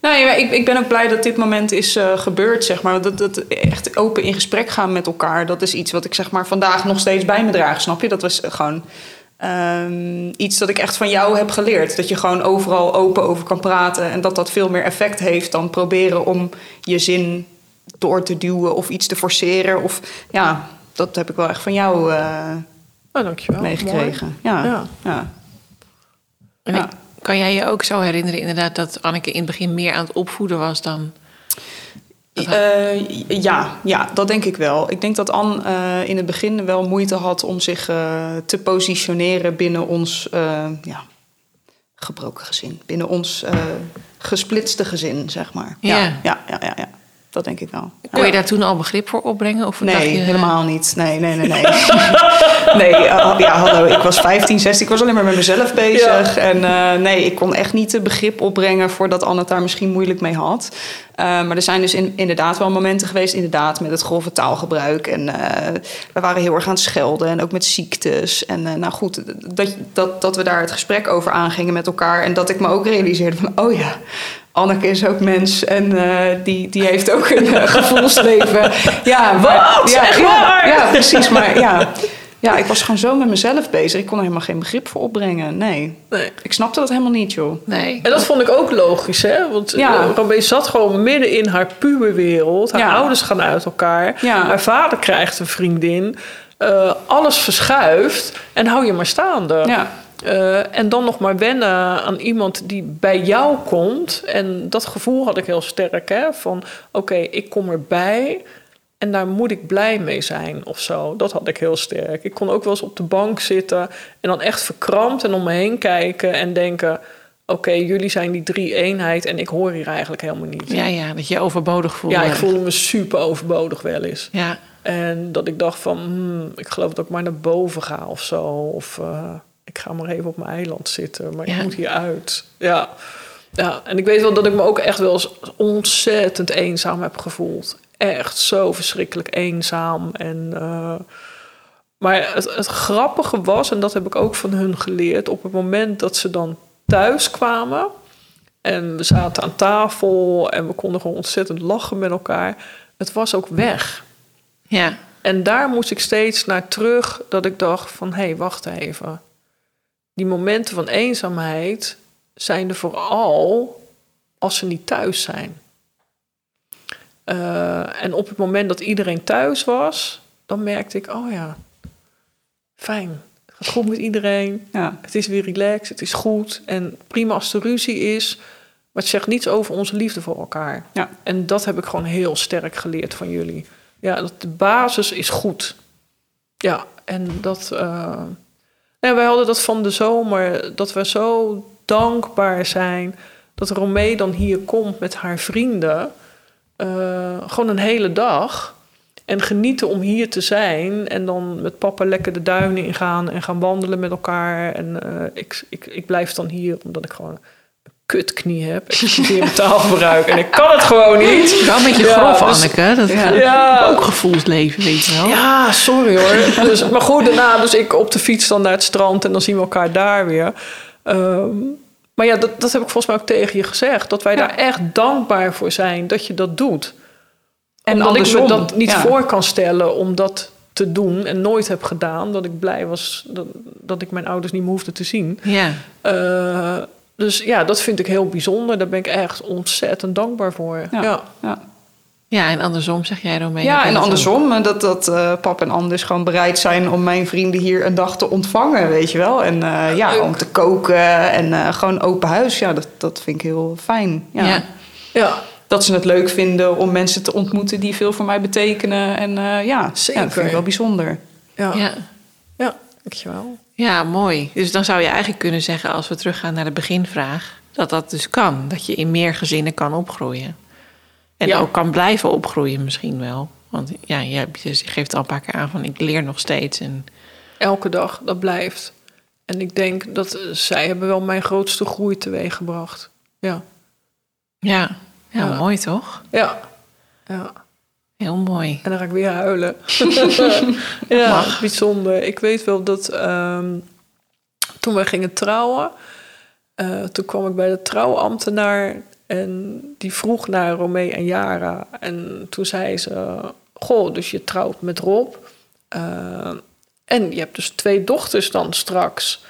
Nou ja, ik, ik ben ook blij dat dit moment is eh, gebeurd, zeg maar. Dat, dat echt open in gesprek gaan met elkaar, dat is iets wat ik zeg maar vandaag nog steeds bij me draag, snap je? Dat was gewoon ehm, iets dat ik echt van jou heb geleerd. Dat je gewoon overal open over kan praten en dat dat veel meer effect heeft dan proberen om je zin door te duwen of iets te forceren. Of ja, dat heb ik wel echt van jou eh, Nou, dankjewel. meegekregen. Ja, Mooi. ja. Ja. En Ja. kan jij je ook zo herinneren inderdaad dat Anneke in het begin meer aan het opvoeden was dan... Eh, ja, ja, dat denk ik wel. Ik denk dat Anne eh, in het begin wel moeite had om zich eh, te positioneren binnen ons ja, gebroken gezin. Binnen ons gesplitste gezin, zeg maar. Ja. Ja, ja, ja, ja, ja. Dat denk ik wel. Kon je daar toen al begrip voor opbrengen? Of dacht Nee, je, helemaal niet. Nee, nee, nee, nee. nee, eh, ja, hallo. Ik was 15, 16. Ik was alleen maar met mezelf bezig. En eh, nee, ik kon echt niet de begrip opbrengen voordat Anne het daar misschien moeilijk mee had. Eh, maar er zijn dus in- inderdaad wel momenten geweest, inderdaad, met het grove taalgebruik. En we waren heel erg aan het schelden en ook met ziektes. En nou goed, dat, dat, dat we daar het gesprek over aangingen met elkaar. En dat ik me ook realiseerde van, oh ja, Anneke is ook mens en eh, die, die heeft ook een eh, gevoelsleven. Ja, maar, Wat? ja, ja, ja, precies. Maar ja, ja, ik was gewoon zo met mezelf bezig. Ik kon er helemaal geen begrip voor opbrengen. Nee, Nee. ik snapte dat helemaal niet, joh. Nee. En dat vond ik ook logisch, hè? Want Ja. Robé zat gewoon midden in haar puberwereld. Haar Ja. ouders gaan uit elkaar. Ja. Haar vader krijgt een vriendin. Eh, alles verschuift. En hou je maar staande. Ja, Eh, en dan nog maar wennen aan iemand die bij jou komt. En dat gevoel had ik heel sterk, hè? Van, oké, ik kom erbij... En daar moet ik blij mee zijn of zo. Dat had ik heel sterk. Ik kon ook wel eens op de bank zitten en dan echt verkrampt en om me heen kijken en denken: oké, jullie zijn die drie eenheid en ik hoor hier eigenlijk helemaal niet. Ja, ja, dat je overbodig voelde. Ja, ik voelde me super overbodig wel eens. Ja, En dat ik dacht van, hmm, ik geloof dat ik maar naar boven ga of zo. Of eh, ik ga maar even op mijn eiland zitten, maar Ja. ik moet hier uit. Ja. ja, en ik weet wel dat ik me ook echt wel eens ontzettend eenzaam heb gevoeld. Echt zo verschrikkelijk eenzaam. En, eh, maar het, het grappige was, en dat heb ik ook van hun geleerd... op het moment dat ze dan thuis kwamen... en we zaten aan tafel en we konden gewoon ontzettend lachen met elkaar... het was ook weg. ja, En daar moest ik steeds naar terug dat ik dacht van... hé, hey, wacht even. Die momenten van eenzaamheid zijn er vooral als ze niet thuis zijn. Eh, en op het moment dat iedereen thuis was... dan merkte ik, oh ja, fijn. Het gaat goed met iedereen. ja, Het is weer relaxed, het is goed. En prima als er ruzie is... maar het zegt niets over onze liefde voor elkaar. ja. En dat heb ik gewoon heel sterk geleerd van jullie. Ja, dat de basis is goed. Ja, en dat. eh ja, wij hadden dat van de zomer, dat we zo dankbaar zijn dat Romee dan hier komt met haar vrienden. eh, gewoon een hele dag. En genieten om hier te zijn. En dan met papa lekker de duinen ingaan en gaan wandelen met elkaar. En eh, ik, ik, ik blijf dan hier omdat ik gewoon kutknie heb. Excuseer mijn taalgebruik. En ik kan het gewoon niet. wel een beetje Ja, grof, dus- Anneke. Dat Ja. Ja, ook gevoelsleven, weet je wel. ja, sorry hoor. Dus, maar goed, daarna dus ik op de fiets dan naar het strand en dan zien we elkaar daar weer. Ehm, maar ja, dat, dat heb ik volgens mij ook tegen je gezegd. Dat wij Ja. daar echt dankbaar voor zijn dat je dat doet. En Omdat ik me dat niet voor kan stellen om dat te doen en nooit heb gedaan. Dat ik blij was dat, dat ik mijn ouders niet meer hoefde te zien. Ja, Eh, dus ja, dat vind ik heel bijzonder. Daar ben ik echt ontzettend dankbaar voor. Ja. ja. ja. Ja, en andersom zeg jij Romee. Ja, en ook? andersom, eh, dat, dat eh, pap en Anders gewoon bereid zijn om mijn vrienden hier een dag te ontvangen, weet je wel. En eh, ja, leuk. om te koken en eh, gewoon open huis. Ja, dat, dat vind ik heel fijn. Ja. Ja. Ja, Dat ze het leuk vinden om mensen te ontmoeten die veel voor mij betekenen. En eh, ja, Zeker. ja, dat vind ik wel bijzonder. ja, ja. Ja. dankjewel. Ja, mooi. Dus dan zou je eigenlijk kunnen zeggen, als we teruggaan naar de beginvraag, dat dat dus kan. Dat je in meer gezinnen kan opgroeien. En Ja. ook kan blijven opgroeien misschien wel. Want ja, je geeft al een paar keer aan van ik leer nog steeds. En Elke dag, dat blijft. En ik denk dat eh, zij hebben wel mijn grootste groei teweeggebracht. Ja, ja, ja, Ja. mooi toch? ja, ja. Heel mooi. En dan ga ik weer huilen. ja, bijzonder. Ik weet wel dat ehm, toen wij gingen trouwen, eh, toen kwam ik bij de trouwambtenaar en die vroeg naar Romee en Jara. En toen zei ze: Goh, dus je trouwt met Rob. Eh, en je hebt dus twee dochters dan straks.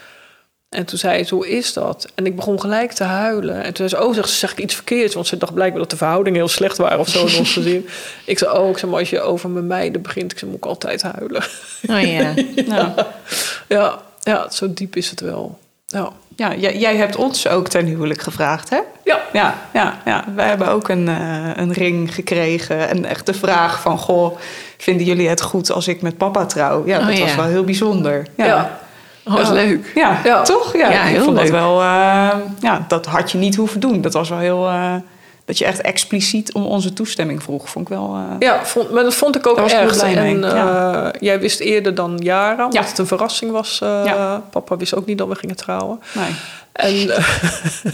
En toen zei ze, hoe is dat? En ik begon gelijk te huilen. En toen zei ze, oh, zeg, zeg ik iets verkeerds? Want ze dacht blijkbaar dat de verhoudingen heel slecht waren of zo in ons gezin. Ik zei, oh, ik zei, maar als je over mijn meiden begint, ik zei, moet ik altijd huilen. Oh ja. Ja. Ja, ja, zo diep is het wel. Ja, Ja, jij, jij hebt ons ook ten huwelijk gevraagd, hè? ja, Ja, ja, ja. wij hebben ook een, eh, een ring gekregen. En echt de vraag van, goh, vinden jullie het goed als ik met papa trouw? Ja, Oh, dat was wel heel bijzonder. ja. Ja, Oh, wat Ja. leuk. ja, Ja. toch? Ja, Ja, ik heel vond dat leuk. wel, eh, ja, dat had je niet hoeven doen. Dat was wel heel, eh, dat je echt expliciet om onze toestemming vroeg. Vond ik wel, eh, Ja, vond, maar dat vond ik ook was mee, En ja. jij wist eerder dan Jara, omdat het een verrassing was. Ja. Papa wist ook niet dat we gingen trouwen. nee. En eh,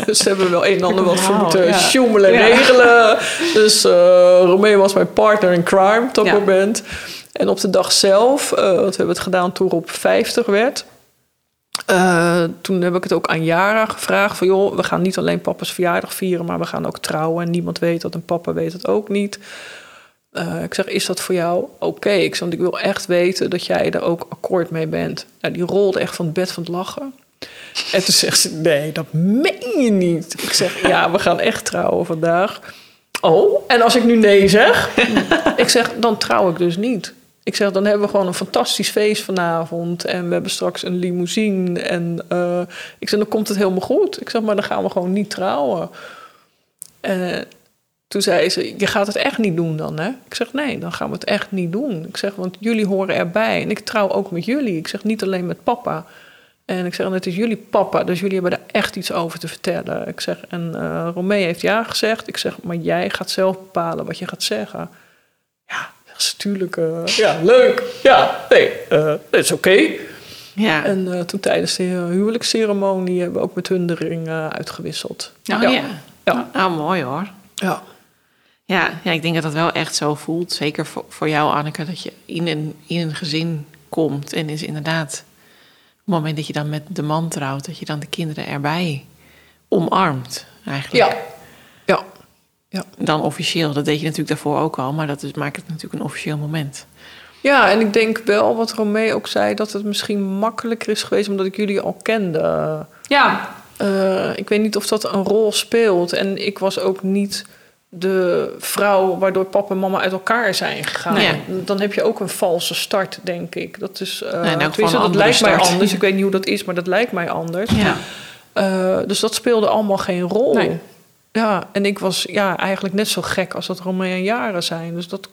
ze hebben wel een en ander wat voor moeten sjoemelen en regelen. Dus Romeo was mijn partner in crime op dat moment. En op de dag zelf, want we hebben het gedaan toen Rob 50 werd. Eh, toen heb ik het ook aan Jara gevraagd. Van joh, we gaan niet alleen papa's verjaardag vieren, maar we gaan ook trouwen. En niemand weet dat en papa weet het ook niet. Eh, ik zeg, is dat voor jou oké? Ik zeg, want ik wil echt weten dat jij er ook akkoord mee bent. Nou, die rolde echt van het bed van het lachen. En toen zegt ze, nee, dat meen je niet. Ik zeg, ja, we gaan echt trouwen vandaag. Oh, en als ik nu nee zeg? ik zeg, dan trouw ik dus niet. Ik zeg, dan hebben we gewoon een fantastisch feest vanavond. En we hebben straks een limousine. En eh, ik zeg, dan komt het helemaal goed. Ik zeg, maar dan gaan we gewoon niet trouwen. En toen zei ze, je gaat het echt niet doen dan, hè? Ik zeg, nee, dan gaan we het echt niet doen. Ik zeg, want jullie horen erbij. En ik trouw ook met jullie. Ik zeg, niet alleen met papa. En ik zeg, het is jullie papa, dus jullie hebben daar echt iets over te vertellen. Ik zeg, en eh Romee heeft ja gezegd. Ik zeg, maar jij gaat zelf bepalen wat je gaat zeggen. Ja, dat is natuurlijk, eh, ja, leuk. Ja, nee, eh, dat is oké. Ja. En eh, toen tijdens de huwelijksceremonie hebben we ook met hun de ring uitgewisseld. Oh ja. Ja. Oh, mooi hoor. Ja. Ja, ja, ik denk dat dat wel echt zo voelt. Zeker voor, voor jou, Anneke, dat je in een, in een gezin komt. En is inderdaad, op het moment dat je dan met de man trouwt, dat je dan de kinderen erbij omarmt. Eigenlijk. Ja. Ja. Dan officieel. Dat deed je natuurlijk daarvoor ook al, maar dat is, maakt het natuurlijk een officieel moment. Ja, en ik denk wel wat Romee ook zei, dat het misschien makkelijker is geweest omdat ik jullie al kende. Ja, Eh, ik weet niet of dat een rol speelt. En ik was ook niet de vrouw waardoor papa en mama uit elkaar zijn gegaan. Nee. Dan heb je ook een valse start, denk ik. Dat is, geval tenminste, een dat lijkt mij start. anders. Ik weet niet hoe dat is, maar dat lijkt mij anders. Ja. Eh, dus dat speelde allemaal geen rol. Nee. Ja, en ik was ja, eigenlijk net zo gek als dat Romee en Jaren zijn. Dus dat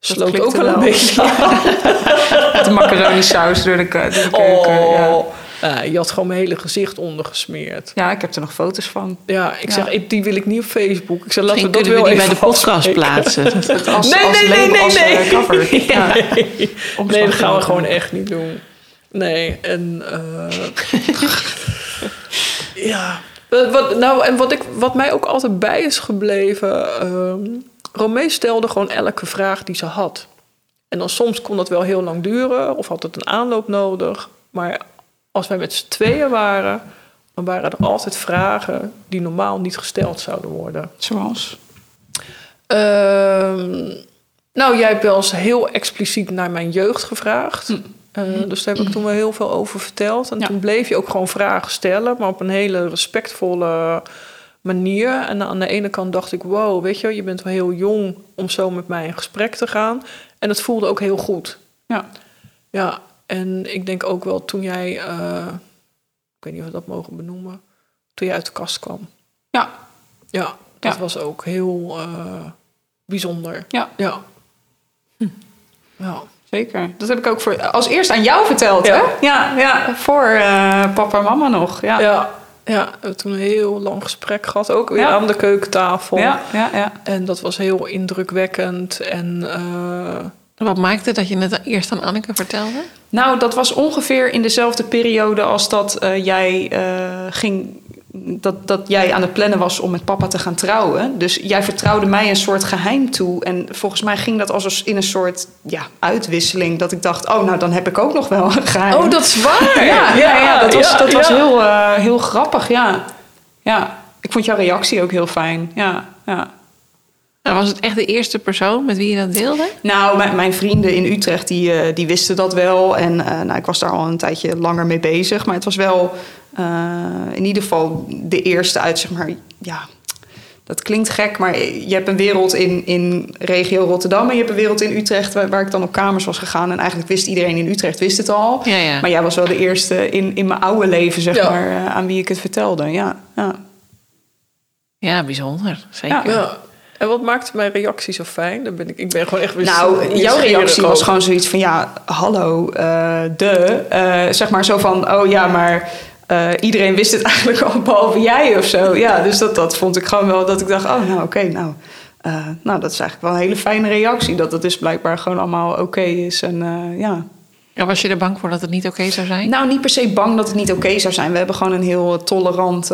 sloot ook wel een wel. beetje de macaroni saus door de, ke- door de keuken. Ja. Oh, Ja, je had gewoon mijn hele gezicht ondergesmeerd. ja, ik heb er nog foto's van. Ja, ik Ja. zeg, ik- die wil ik niet op Facebook. Ik zeg, laten Misschien we dat kunnen we wel die bij even de podcast plaatsen. Als, Nee, als nee, nee, nee, als, nee. eh, cover. Ja. Nee, dat gaan we gewoon echt niet doen. Nee, en... eh, ja. Wat, wat- nou, en wat, ik, wat mij ook altijd bij is gebleven... ehm Romee stelde gewoon elke vraag die ze had. En dan soms kon dat wel heel lang duren... of had het een aanloop nodig. Maar als wij met z'n tweeën waren... dan waren er altijd vragen die normaal niet gesteld zouden worden. Zoals? Ehm, nou, jij hebt wel eens heel expliciet naar mijn jeugd gevraagd. Eh, dus daar heb ik toen wel heel veel over verteld. En Ja. toen bleef je ook gewoon vragen stellen, maar op een hele respectvolle manier. En aan de ene kant dacht ik, wow, weet je, je bent wel heel jong om zo met mij in gesprek te gaan. En het voelde ook heel goed. Ja. Ja, en ik denk ook wel toen jij, eh, ik weet niet of we dat mogen benoemen, toen jij uit de kast kwam. Ja. Ja, dat Ja. was ook heel eh, bijzonder. Ja. Ja. Ja. Zeker. Dat heb ik ook voor, als eerst aan jou verteld, Ja. hè? Ja, ja. voor eh, papa en mama nog. Ja, ja, Ja, ja, we hebben toen een heel lang gesprek gehad, ook weer Ja. aan de keukentafel. ja, ja. En dat was heel indrukwekkend. En eh, Wat maakte dat je het eerst aan Anneke vertelde? Nou, dat was ongeveer in dezelfde periode als dat eh, jij eh, ging. Dat, dat jij aan het plannen was om met papa te gaan trouwen. Dus jij vertrouwde mij een soort geheim toe. En volgens mij ging dat als in een soort ja, uitwisseling. Dat ik dacht, oh, nou dan heb ik ook nog wel een geheim. oh, dat is waar! ja, ja, ja, dat was, ja, dat was ja. heel, eh, heel grappig, ja. ja. Ik vond jouw reactie ook heel fijn. Ja, ja. Nou, was het echt de eerste persoon met wie je dat deelde? Nou, mijn, mijn vrienden in Utrecht, die, eh, die wisten dat wel. En eh, nou, ik was daar al een tijdje langer mee bezig. Maar het was wel in ieder geval de eerste uit, zeg maar... Ja, dat klinkt gek, maar je hebt een wereld in, in regio Rotterdam... en je hebt een wereld in Utrecht waar, waar ik dan op kamers was gegaan. En eigenlijk wist iedereen in Utrecht wist het al. Ja, ja. Maar jij was wel de eerste in, in mijn oude leven, zeg Ja. maar, eh, aan wie ik het vertelde. Ja, ja. Ja, bijzonder. Zeker. Ja. En wat maakte mijn reactie zo fijn? Dan ben ik, ik ben gewoon echt weer Nou, jouw reactie was gewoon zoiets van... ja, hallo, eh, de. eh, zeg maar zo van, oh ja, maar... eh, iedereen wist het eigenlijk al, behalve jij of zo. Ja, dus dat, dat vond ik gewoon wel dat ik dacht... oh, nou, oké, nou... eh, nou, dat is eigenlijk wel een hele fijne reactie. Dat het dus blijkbaar gewoon allemaal oké is. En eh, ja. Ja, was je er bang voor dat het niet oké zou zijn? Nou, niet per se bang dat het niet oké zou zijn. We hebben gewoon een heel tolerant,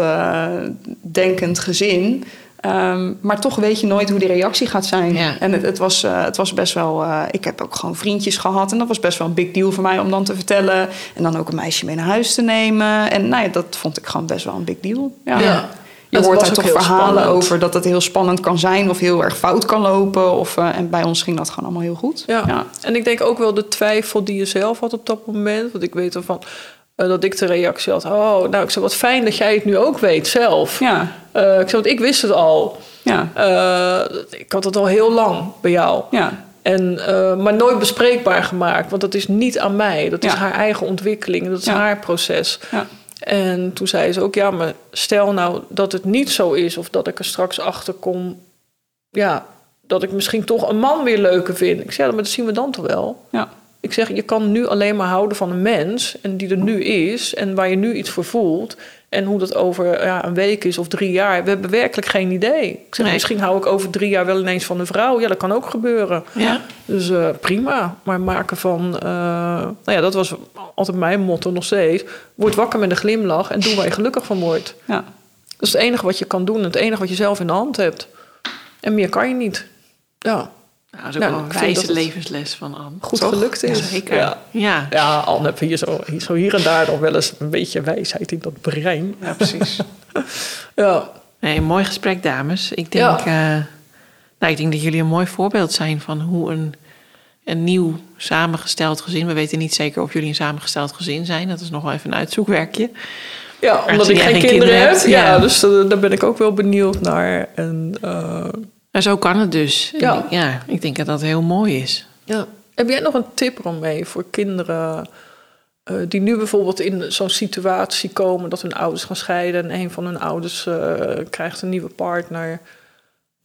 denkend gezin. Ehm, maar toch weet je nooit hoe die reactie gaat zijn. Ja. En het, het, was, eh, het was best wel... eh, ik heb ook gewoon vriendjes gehad. En dat was best wel een big deal voor mij om dan te vertellen. En dan ook een meisje mee naar huis te nemen. En nou ja, dat vond ik gewoon best wel een big deal. Ja. Ja. Je hoort daar toch verhalen spannend. over dat het heel spannend kan zijn... of heel erg fout kan lopen. Of, eh, en bij ons ging dat gewoon allemaal heel goed. Ja. ja. En ik denk ook wel de twijfel die je zelf had op dat moment. Want ik weet ervan dat ik de reactie had. Oh, nou, ik zei wat fijn dat jij het nu ook weet zelf. Ja, Eh, ik zei, want ik wist het al. ja, Eh, ik had het al heel lang bij jou. ja. En, eh, maar nooit bespreekbaar gemaakt. Want dat is niet aan mij. Dat is Ja. haar eigen ontwikkeling. Dat is haar proces. ja. En toen zei ze ook, ja, maar stel nou dat het niet zo is... of dat ik er straks achter kom... ja, dat ik misschien toch een man weer leuker vind. Ik zeg, ja, maar dat zien we dan toch wel? ja. Ik zeg, je kan nu alleen maar houden van een mens... en die er nu is en waar je nu iets voor voelt... en hoe dat over ja, een week is of drie jaar... we hebben werkelijk geen idee. Ik zeg, Nee. misschien hou ik over drie jaar wel ineens van een vrouw. Ja, dat kan ook gebeuren. Ja. Dus eh, prima. Maar maken van... eh, nou ja, dat was altijd mijn motto nog steeds. Word wakker met een glimlach en doe waar je gelukkig van wordt. ja. Dat is het enige wat je kan doen. en Het enige wat je zelf in de hand hebt. En meer kan je niet. Ja, Nou, dat is ook Nou, wel een wijze levensles van Anne. goed Toch? gelukt is. Zeker. Ja. Ja. Ja, je hier zo, hier zo hier en daar nog wel eens een beetje wijsheid in dat brein. ja precies. Ja, Nee, een mooi gesprek, dames. Ik denk, Ja. eh, nou, ik denk dat jullie een mooi voorbeeld zijn van hoe een, een nieuw samengesteld gezin. We weten niet zeker of jullie een samengesteld gezin zijn. Dat is nog wel even een uitzoekwerkje. ja omdat ik geen kinderen, kinderen heb. ja. dus eh, daar ben ik ook wel benieuwd naar. En, eh, Maar zo kan het dus. Ja. ik- ja, ik denk dat dat heel mooi is. Ja. Heb jij nog een tip mee voor kinderen eh, die nu bijvoorbeeld in zo'n situatie komen dat hun ouders gaan scheiden en een van hun ouders eh, krijgt een nieuwe partner?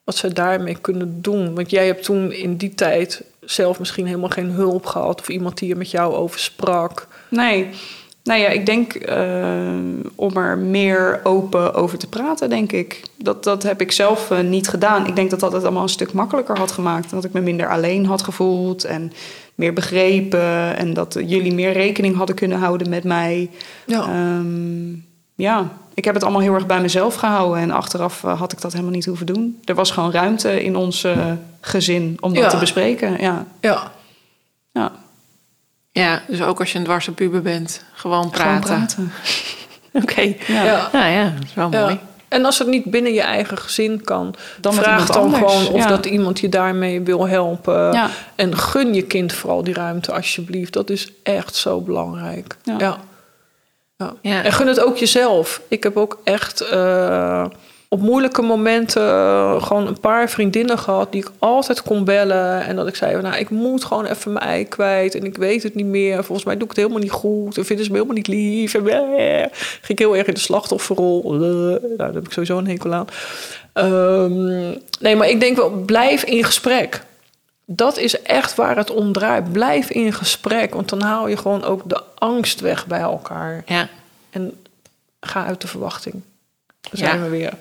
Wat ze daarmee kunnen doen? Want jij hebt toen in die tijd zelf misschien helemaal geen hulp gehad of iemand die er met jou over sprak. Nee. Nou ja, ik denk eh, om er meer open over te praten, denk ik. Dat, dat heb ik zelf eh, niet gedaan. Ik denk dat dat het allemaal een stuk makkelijker had gemaakt. Dat ik me minder alleen had gevoeld en meer begrepen. En dat jullie meer rekening hadden kunnen houden met mij. Ja, Ehm, ja, ik heb het allemaal heel erg bij mezelf gehouden. En achteraf eh, had ik dat helemaal niet hoeven doen. Er was gewoon ruimte in ons gezin om dat Ja. te bespreken. Ja. ja. Ja, dus ook als je een dwarse puber bent, gewoon Gewoon praten. praten. Oké. Ja. ja. Nou ja, dat is wel Ja. mooi. En als het niet binnen je eigen gezin kan, Dan vraag dan anders, gewoon of ja. dat iemand je daarmee wil helpen. Ja. En gun je kind vooral die ruimte alsjeblieft. Dat is echt zo belangrijk. Ja. Ja. Ja. Ja. En gun het ook jezelf. Ik heb ook echt eh, op moeilijke momenten eh, gewoon een paar vriendinnen gehad die ik altijd kon bellen. En dat ik zei, nou, ik moet gewoon even mijn ei kwijt. En ik weet het niet meer. Volgens mij doe ik het helemaal niet goed. En vinden ze me helemaal niet lief. En bleh. ging ik heel erg in de slachtofferrol. Nou, daar heb ik sowieso een hekel aan. Ehm, nee, maar ik denk wel, blijf in gesprek. Dat is echt waar het om draait. Blijf in gesprek. Want dan haal je gewoon ook de angst weg bij elkaar. Ja. En ga uit de verwachting. Daar Ja. zijn we weer.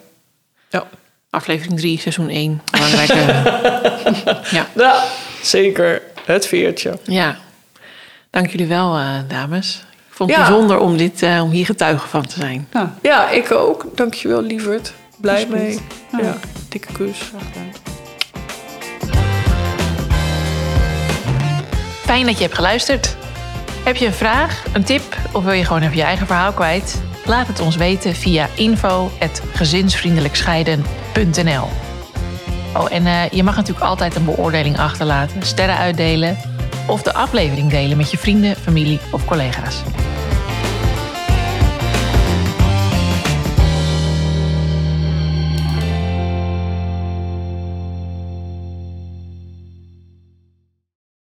Ja. Aflevering 3, seizoen 1. Belangrijke. ja. ja, zeker. Het veertje. ja. Dank jullie wel, eh, dames. Ik vond het Ja. bijzonder om, dit, eh, om hier getuige van te zijn. Ja, Ja, ik ook. Dankjewel, lieverd. Blij mee. Ja. Ja. dikke kus. Fijn dat je hebt geluisterd. Heb je een vraag, een tip of wil je gewoon even je eigen verhaal kwijt? Laat het ons weten via info.gezinsvriendelijkscheiden.nl Oh, en eh, je mag natuurlijk altijd een beoordeling achterlaten, sterren uitdelen of de aflevering delen met je vrienden, familie of collega's.